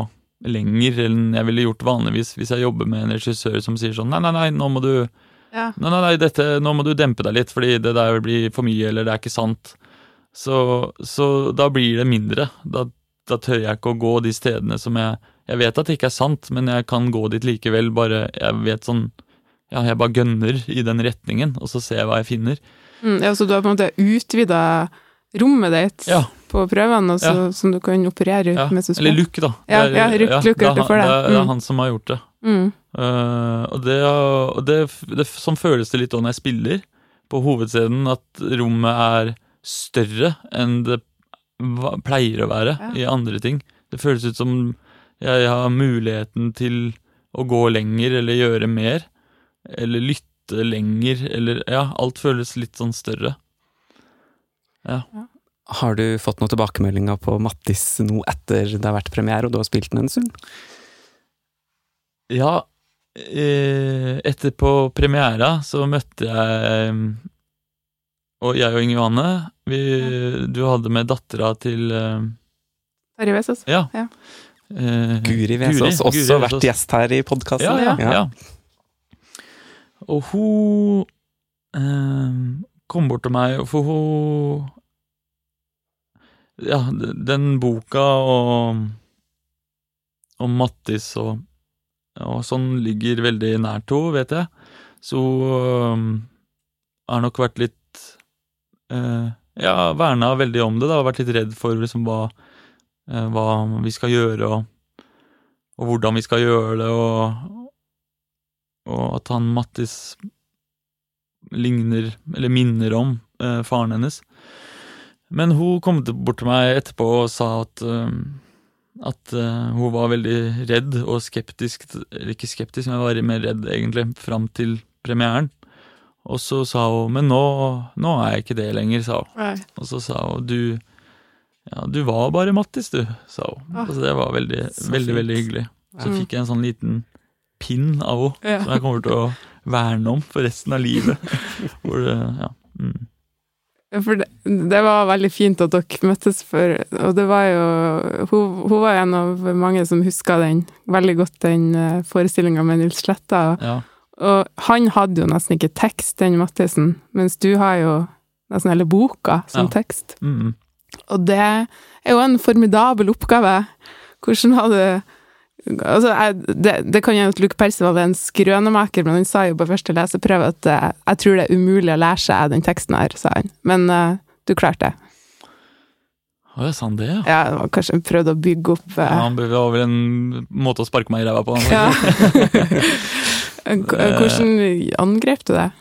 lenger enn jeg ville gjort vanligvis hvis jeg jobber med en regissør som sier sånn nei, nei, nei, nå må du Ja. Nei, nei, nei, dette, nå må du dempe deg litt, fordi det der blir for mye, eller det er ikke sant. Så, så da blir det mindre. Da, da tør jeg ikke å gå de stedene som jeg Jeg vet at det ikke er sant, men jeg kan gå dit likevel, bare Jeg vet sånn Ja, jeg bare gønner i den retningen, og så ser jeg hva jeg finner. Mm, ja, så du har på en måte utvida rommet ditt Ja. på prøvene, og Ja. som du kan operere ut Ja, med som eller look, da. Ja, er- ja, Luke- Luke det er det er, det er Mm. han som har gjort det. Mm. Eh, og det, og det, det Sånn føles det litt da når jeg spiller på hovedscenen, at rommet er større enn det pleier å være Ja. i andre ting. Det føles ut som jeg har muligheten til å gå lenger eller gjøre mer. Eller lytte lenger, eller Ja, alt føles litt sånn større. Ja Har du fått noen tilbakemeldinger på Mattis nå etter det har vært premiere, og du har spilt den en stund? Ja, etter etterpå premiera så møtte jeg eh, Og jeg og Inge Johanne, vi, du hadde med dattera til eh, Terje Vesaas? Ja. Ja. Uh, Guri Vesaas, Guri også vært Vesaas. gjest her i podkasten. Ja, ja, ja. Og hun uh, kom bort til meg, for hun Ja, den boka og om Mattis og, og sånn ligger veldig nært henne, vet jeg. Så hun har nok vært litt eh, Ja, verna veldig om det, da. Vært litt redd for liksom hva, eh, hva vi skal gjøre, og, og hvordan vi skal gjøre det, og, og at han Mattis ligner, eller minner om, eh, faren hennes. Men hun kom bort til meg etterpå og sa at eh, at uh, hun var veldig redd og skeptisk, eller ikke skeptisk, men var mer redd egentlig, fram til premieren. Og så sa hun men nå, nå er jeg ikke det lenger, sa hun. Nei. Og så sa hun du ja, du var bare Mattis, du, sa hun. Ah, altså, det var veldig, veldig, fint. veldig hyggelig. Så Ja. fikk jeg en sånn liten pinn av henne Ja. som jeg kommer til å verne om for resten av livet. Hvor ja. Mm. For det, det var veldig fint at dere møttes for Og det var jo Hun, hun var en av mange som huska den veldig godt, den forestillinga med Nils Sletta. ja. Og han hadde jo nesten ikke tekst, den Mathisen, mens du har jo nesten hele boka som Ja. tekst. Mm. Og det er jo en formidabel oppgave. Hvordan har du Altså, jeg, det, det kan jo at Luke Percival er en skrønemaker, men han sa jo på første leseprøve at uh, jeg tror det er umulig å lære seg den teksten her, sa han. Men uh, du klarte det. Å, ja, sa han det, ja? Ja, det var kanskje prøvde å bygge opp Ja, eh, han- var vel en måte å sparke meg i ræva på. Han, ja. Hvordan angrep du det?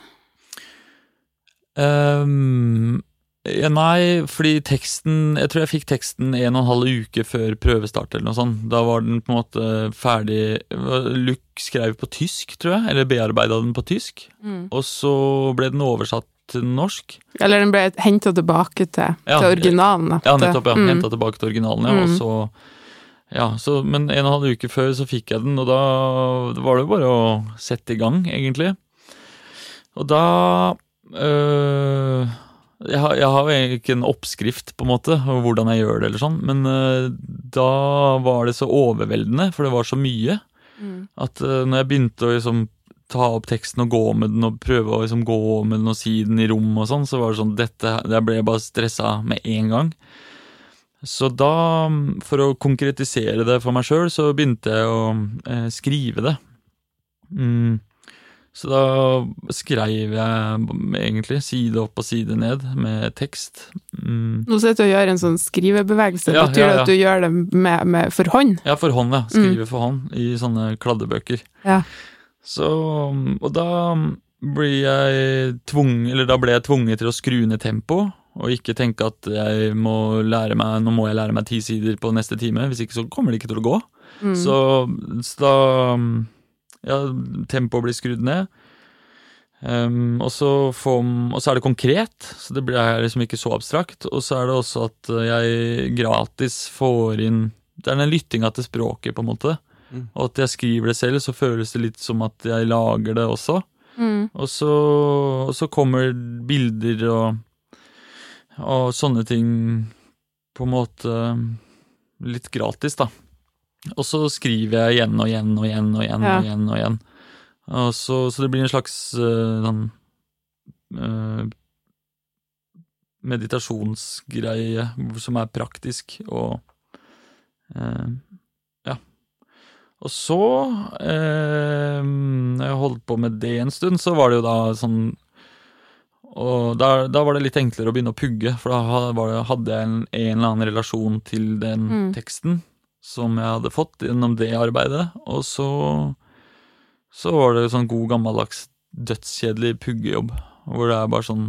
Ehm, ja, nei, fordi teksten Jeg tror jeg fikk teksten en og en halv uke før prøvestart eller noe sånt. Da var den på en måte ferdig Luke skrev på tysk, tror jeg, eller bearbeida den på tysk. Og så ble den oversatt til norsk. Eller den ble henta tilbake til, Ja, til originalen. Ja, nettopp, ja. Mm. Henta tilbake til originalen, ja. Og Mm. så ja, så, Men en og en halv uke før så fikk jeg den, og da var det jo bare å sette i gang, egentlig. Og da øh, jeg, har, jeg har ikke en oppskrift på en måte, hvordan jeg gjør det, eller sånn, men uh, da var det så overveldende, for det var så mye, Mm. at uh, når jeg begynte å liksom ta opp teksten og gå med den og prøve å liksom gå med den og si den i rom og sånn, så var det sånn dette, Jeg ble bare stressa med en gang. Så da, for å konkretisere det for meg sjøl, så begynte jeg å eh, skrive det. Mm. Så da skrev jeg egentlig side opp og side ned med tekst. Mm. Nå sitter du og gjør en sånn skrivebevegelse. Ja, Betyr ja, det ja. at du gjør det med, med for hånd? Ja, for hånd, ja. Skrive for hånd i sånne kladdebøker. Ja. Så, og da blir jeg tvung, eller da ble jeg tvunget til å skru ned tempo, og ikke tenke at jeg må lære meg, nå må jeg lære meg ti sider på neste time, hvis ikke så kommer det ikke til å gå. Mm. Så, så da Ja, tempoet blir skrudd ned. Um, og, så får, og så er det konkret, så det blir liksom ikke så abstrakt. Og så er det også at jeg gratis får inn Det er den lyttinga til språket, på en måte. Mm. Og at jeg skriver det selv, så føles det litt som at jeg lager det også. Mm. Og så, og så kommer bilder og, og sånne ting på en måte litt gratis, da. Og så skriver jeg igjen og igjen og igjen og igjen Ja. og igjen. og igjen. Og så, så det blir en slags uh, sånn uh, meditasjonsgreie som er praktisk og uh, Ja. Og så, når jeg holdt på med det en stund, så var det jo da sånn og da, da var det litt enklere å begynne å pugge, for da hadde jeg en, en eller annen relasjon til den Mm. teksten som jeg hadde fått gjennom det arbeidet. Og så, så var det sånn god gammeldags dødskjedelig puggejobb, hvor det er bare sånn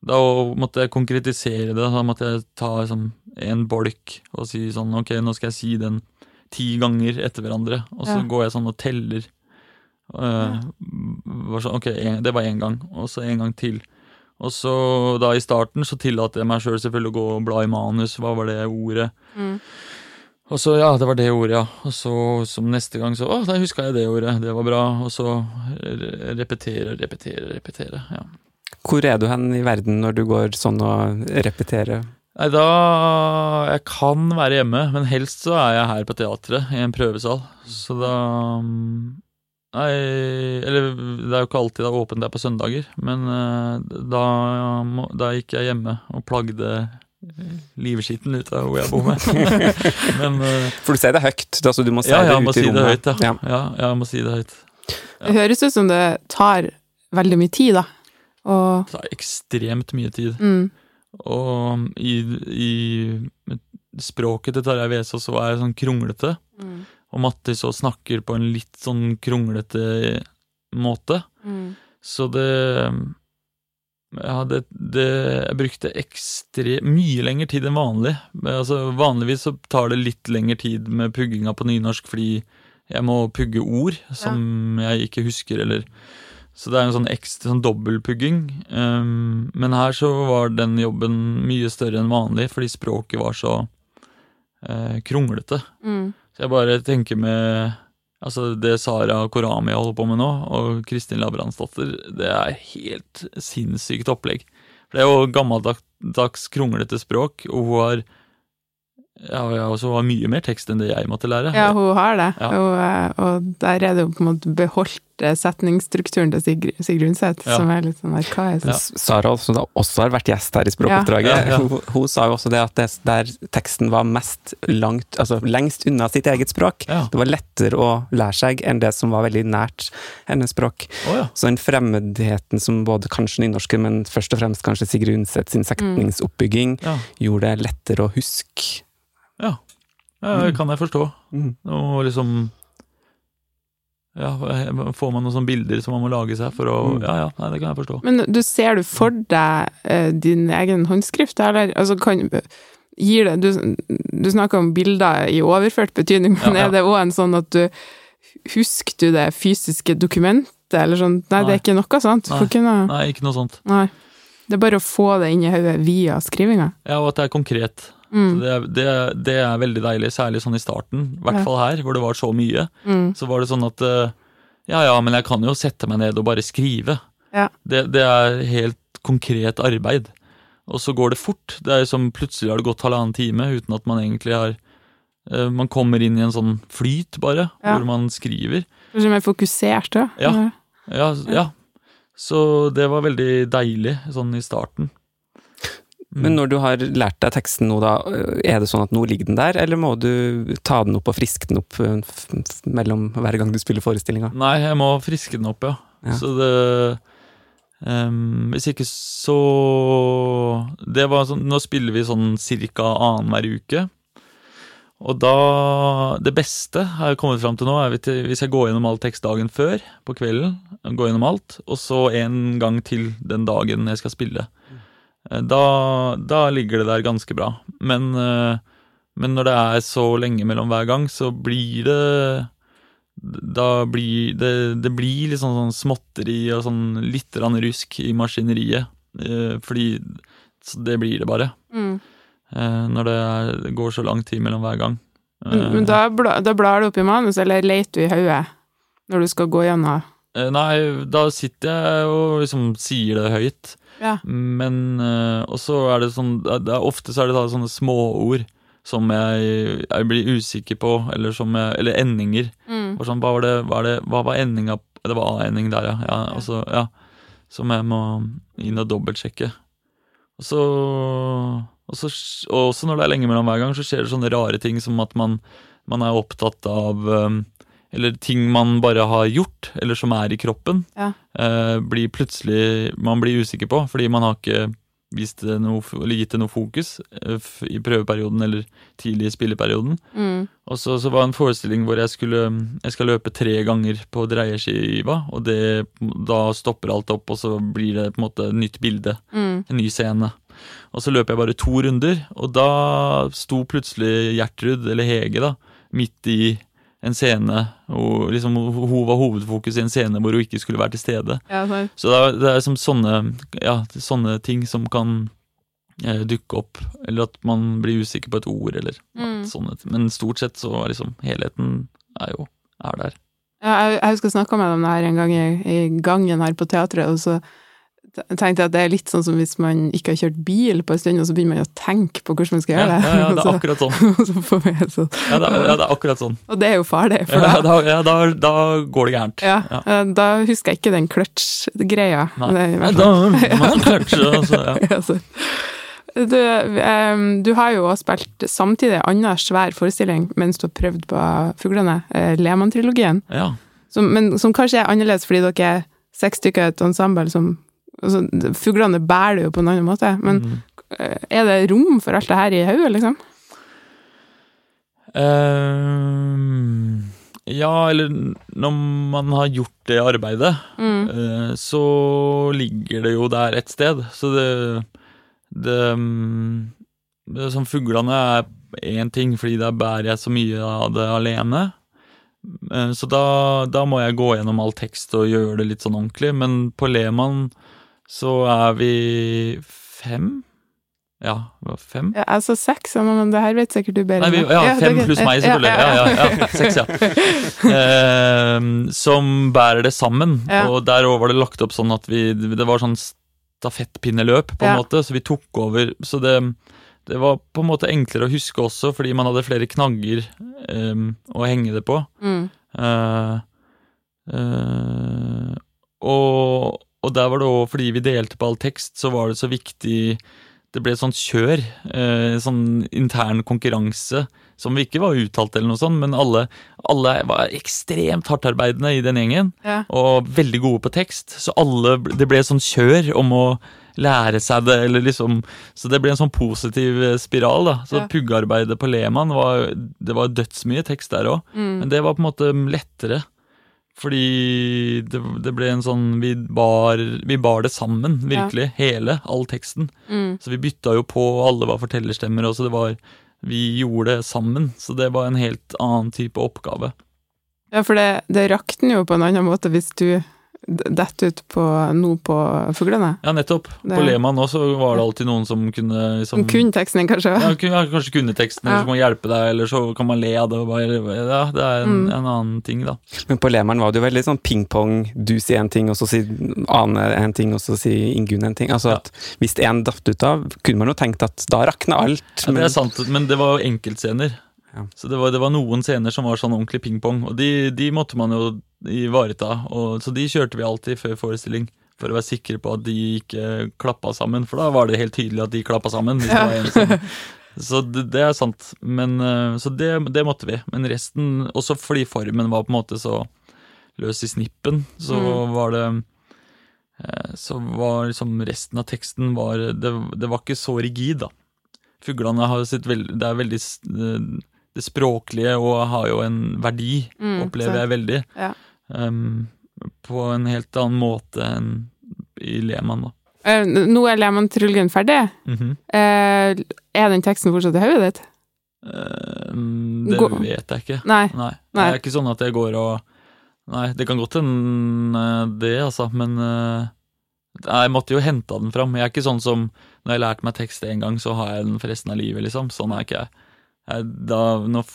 Da måtte jeg konkretisere det. Da måtte jeg ta liksom, en bolk og si sånn Ok, nå skal jeg si den ti ganger etter hverandre, og så Ja. går jeg sånn og teller. Uh, var sånn, ok, en, det var én gang, og så en gang til. Og så da i starten så tillater jeg meg sjøl selv selvfølgelig å gå og bla i manus. Hva var det ordet? Mm. Og så, ja, det var det ordet, ja. Og så som neste gang så, å, da huska jeg det ordet, det var bra. Og så re- repetere, repetere, repetere. ja. Hvor er du hen i verden når du går sånn og repeterer? Nei, da Jeg kan være hjemme, men helst så er jeg her på teatret, i en prøvesal. Så da Nei, eller det er jo ikke alltid det er åpent der på søndager, men eh, da, da gikk jeg hjemme og plagde livskitten ut av hvor jeg bor med. men uh, For du sier det høyt, altså du må si ja, det ut i si det høyt, ja. Ja. ja. Jeg må si det høyt. Det høres ut som det tar veldig mye tid, da. Og Det tar ekstremt mye tid. mm, Og i, i språket til Tarjei Vesaas så er sånn kronglete. mm, Og Mattis så snakker på en litt sånn kronglete måte. mm. Så det Ja, det, det Jeg brukte ekstre, mye lengre tid enn vanlig. Altså, vanligvis så tar det litt lengre tid med pugginga på nynorsk fordi jeg må pugge ord som jeg ikke husker, eller Så det er en sånn ekstra sånn dobbeltpugging. Um, men her så var den jobben mye større enn vanlig, fordi språket var så uh, kronglete. Mm. Så jeg bare tenker med Altså Det Sara Korami holder på med nå, og Kristin Labransdatter, det er helt sinnssykt opplegg. Det er jo gammeldags kronglete språk, og hun har ja, ja, og så har mye mer tekst enn det jeg måtte lære. Ja, hun har det, Ja. og, eh, og der er det jo på en måte beholdt eh, setningsstrukturen til Sigrid, Sigrun Undset, Ja. som er litt sånn arkaisk. Ja. Sara, som da også har vært gjest her i Språkoppdraget, Ja, ja, ja. Hun, hun sa jo også det at det, der teksten var mest langt, altså lengst unna sitt eget språk. Ja. Det var lettere å lære seg enn det som var veldig nært hennes språk. Oh, ja. Så den fremmedheten som både kanskje nynorsken, men først og fremst kanskje Sigrid Undset sin setningsoppbygging, Ja. gjorde det lettere å huske. Ja. ja det kan jeg forstå. Mm. Og liksom Ja, får man noen sånne bilder som man må lage seg for å Mm. Ja, ja, nei, det kan jeg forstå. Men du ser du for deg eh, din egen håndskrift, eller? Altså, kan, gir det Du, du snakker om bilder i overført betydning, men Ja, ja. er det òg en sånn at du Husker du det fysiske dokumentet, eller sånn? Nei, det er ikke noe sånt. Nei. Kunne, Nei, ikke noe sånt. nei. Det er bare å få det inn i hodet via skrivinga. Ja, og at det er konkret. Mm. det, det, det er veldig deilig, særlig sånn i starten. I hvert fall her, hvor det var så mye. Mm. Så var det sånn at eh, Ja ja, men jeg kan jo sette meg ned og bare skrive. Ja. Det, det er helt konkret arbeid. Og så går det fort. Det er som plutselig har det gått halvannen time uten at man egentlig har eh, Man kommer inn i en sånn flyt, bare, Ja. hvor man skriver. Kanskje mer fokusert da. Ja. Ja, ja. Så det var veldig deilig sånn i starten. Mm. Men når du har lært deg teksten nå, da, er det sånn at nå ligger den der, eller må du ta den opp og friske den opp f- mellom hver gang du spiller forestillinga? Nei, jeg må friske den opp, ja. Ja. Så det um, Hvis ikke så Det var sånn Nå spiller vi sånn cirka annenhver uke. Og da Det beste har jeg kommet fram til nå, er hvis jeg går gjennom all tekst dagen før, på kvelden, går gjennom alt, og så en gang til den dagen jeg skal spille. Eh, Da, da ligger det der ganske bra. Men, eh, men når det er så lenge mellom hver gang, så blir det da blir det, det blir litt sånn, sånn småtteri og sånn litt rusk i maskineriet. Eh, fordi det blir det bare. Mm. Når det, er, det går så lang tid mellom hver gang. Men, men da, blar du opp i manus, eller leter du i hodet når du skal gå gjennom? Nei, da sitter jeg og liksom sier det høyt. Ja. Men eh, Og så er det sånn det er, Ofte så er det sånne småord som jeg, jeg blir usikker på, eller som jeg Eller endinger. Mm. Sånn, hva var det, hva, det, hva var endinga Det var A-ending der, ja. ja, og så, ja. Som jeg må inn og dobbeltsjekke. Og så, og så Og også når det er lenge mellom hver gang, så skjer det sånne rare ting som at man, man er opptatt av um, Eller ting man bare har gjort, eller som er i kroppen, Ja. eh, blir plutselig Man blir usikker på, fordi man har ikke vist det noe, eller gitt det noe fokus eh, i prøveperioden eller tidlig i spilleperioden. Mm. Og så, så var det en forestilling hvor jeg skulle Jeg skal løpe tre ganger på dreieskiva, og det, da stopper alt opp, og så blir det på en måte nytt bilde. Mm. En ny scene. Og så løper jeg bare to runder, og da sto plutselig Gjertrud, eller Hege, da, midt i en scene, og liksom hun var hovedfokus i en scene hvor hun ikke skulle være til stede. Ja, så, det er, det er som sånne, ja, sånne ting som kan eh, dukke opp, eller at man blir usikker på et ord, eller Mm. sånne ting. Men stort sett så er liksom helheten er jo er der. ja, jeg, jeg husker jeg snakka med dem her en gang i, i gangen her på teatret, og så tenkte at det er litt sånn som hvis man ikke har kjørt bil på en stund, og så begynner man å tenke på hvordan man skal gjøre det. ja, ja, det er akkurat sånn. så får så, Ja, det er, ja, det er akkurat sånn. og det er jo farlig, for Ja, da, da, ja, da, da går det gærent. ja, Ja. eh, da husker jeg ikke den kløtsj-greia. Nei. Nei, da man kløtsje, altså, ja. Ja, Du, um, du har jo også spilt samtidig en annen svær forestilling mens du har prøvd på Fuglene, eh, Lehmann-trilogien, ja. som, men som kanskje er annerledes fordi dere er seks stykker i et ensemble som altså, Fuglene bærer det jo på en annen måte, men Mm. eh, er det rom for alt det her i hodet, liksom? Ehm, ja, eller når man har gjort det arbeidet, Mm. eh, så ligger det jo der et sted. Så det, det, mm, det Som fuglene er én ting, fordi der bærer jeg så mye av det alene. Så da, da må jeg gå gjennom all tekst og gjøre det litt sånn ordentlig. Men på Lehmann så er vi fem? Ja, det var fem? Ja, sa seks, men det her vet sikkert du bedre. Nei, vi, ja, fem pluss meg, selvfølgelig. Ja, ja, ja, seks, ja. Eh, som bærer det sammen. Og der òg var det lagt opp sånn at vi Det var sånn stafettpinneløp, på en måte, så vi tok over. Så det, det var på en måte enklere å huske også, fordi man hadde flere knagger eh, å henge det på. Mm. Eh, eh, og, og der var det òg, fordi vi delte på all tekst, så var det så viktig Det ble et sånt kjør, eh, sånn intern konkurranse, som vi ikke var uttalt eller noe sånt, men alle, alle var ekstremt hardtarbeidende i den gjengen, Ja. og veldig gode på tekst. Så alle, det ble et sånt kjør om å lære seg det, eller liksom Så det ble en sånn positiv eh, spiral, da. Så Ja. puggearbeidet på Leman var Det var dødsmye tekst der òg. Mm. Men det var på en måte lettere. Fordi det, det ble en sånn vi bar, vi bar det sammen, virkelig. Hele, all teksten. Mm. Så vi bytta jo på, alle var fortellerstemmer, og så det var Vi gjorde det sammen. Så det var en helt annen type oppgave. Ja, for det, det rakner jo på en annen måte hvis du d- detter ut på noe på fuglene. Ja, nettopp. Det- På Lehmann også var det alltid noen som kunne liksom, Som kunne teksten din, kanskje? ja, kunne- ja, kanskje kunne teksten, eller Ja. så kan man hjelpe deg, eller så kan man le av det. og Bare, ja, det er en, Mm. en annen ting, da. Men på Lemaen var det jo veldig sånn ping-pong. Du sier en ting, og så sier Ane en ting, og så sier Ingunn en ting. Altså Ja. at Hvis én datt ut av, kunne man jo tenkt at da rakna alt. Ja, det er sant, men det var jo enkeltscener. Ja. Så det var, det var noen scener som var sånn ordentlig pingpong, og de, de måtte man jo ivareta. Og, så de kjørte vi alltid før forestilling, for å være sikre på at de ikke klappa sammen. For da var det helt tydelig at de klappa sammen. Hvis det var en så det, det er sant. Men, eh, så det, det måtte vi. Men resten, også fordi formen var på en måte så løs i snippen, så Mm. var det eh, Så var liksom resten av teksten var Det, det var ikke så rigid, da. Fuglene har sitt veld, Det er veldig eh, det språklige og har jo en verdi, Mm, opplever sant. jeg veldig. Ja. Um, på en helt annen måte enn i Lehmann, da. Uh, Nå er Lehmann-trilogien ferdig. Mm -hmm. uh, er den teksten fortsatt i hodet ditt? Uh, det Gå- vet jeg ikke. Nei. Nei. Nei. Det er ikke sånn at jeg går og Nei, det kan godt hende det, altså, men jeg måtte jo henta den fram. Jeg er ikke sånn som når jeg har lært meg tekst én gang, så har jeg den for resten av livet, liksom. Sånn er ikke jeg. Da, når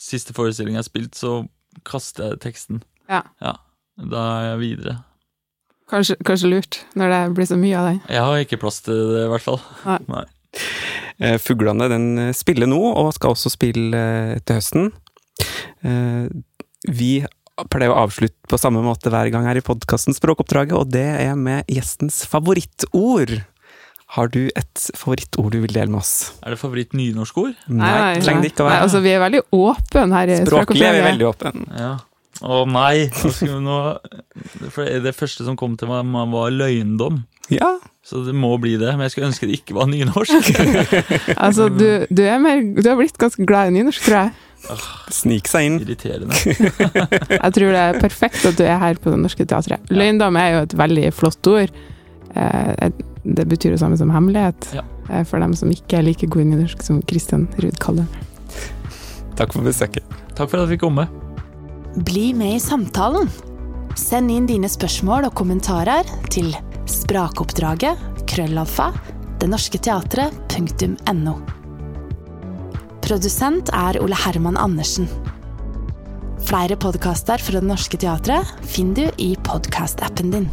siste forestilling har spilt, så kaster jeg teksten. Ja. Da er jeg videre. Kanskje, kanskje lurt, når det blir så mye av den. Jeg har ikke plass til det, i hvert fall. Eh, Fuglene den eh, spiller nå, og skal også spille eh, til høsten. Eh, Vi pleier å avslutte på samme måte hver gang her i podkasten Språkoppdraget, og det er med gjestens favorittord. Har du et favorittord du vil dele med oss? Er det favoritt-nynorskord? Nei, trenger det ikke å Nei, være. altså, vi er veldig åpne her Språklig er vi veldig åpne. Ja. Å nei! Nå det første som kom til meg, var løgndom. Ja. Så det må bli det. Men jeg skulle ønske det ikke var nynorsk. Altså, du, du, er mer, du har blitt ganske glad i nynorsk, tror jeg. Snik seg inn. Irriterende. Jeg tror det er perfekt at du er her på Det Norske Teatret. Løgndom er jo et veldig flott ord. Eh, det betyr det samme som hemmelighet, Ja. eh, for dem som ikke er like gode i nynorsk som Kristian Ruud kaller det. Takk for besøket. Takk for at jeg fikk komme. Bli med i samtalen. Send inn dine spørsmål og kommentarer til sprakoppdraget krøllalfa denorsketeatret.no. Produsent er Ole Herman Andersen. Flere podkaster fra Det Norske Teatret finner du i podkastappen din.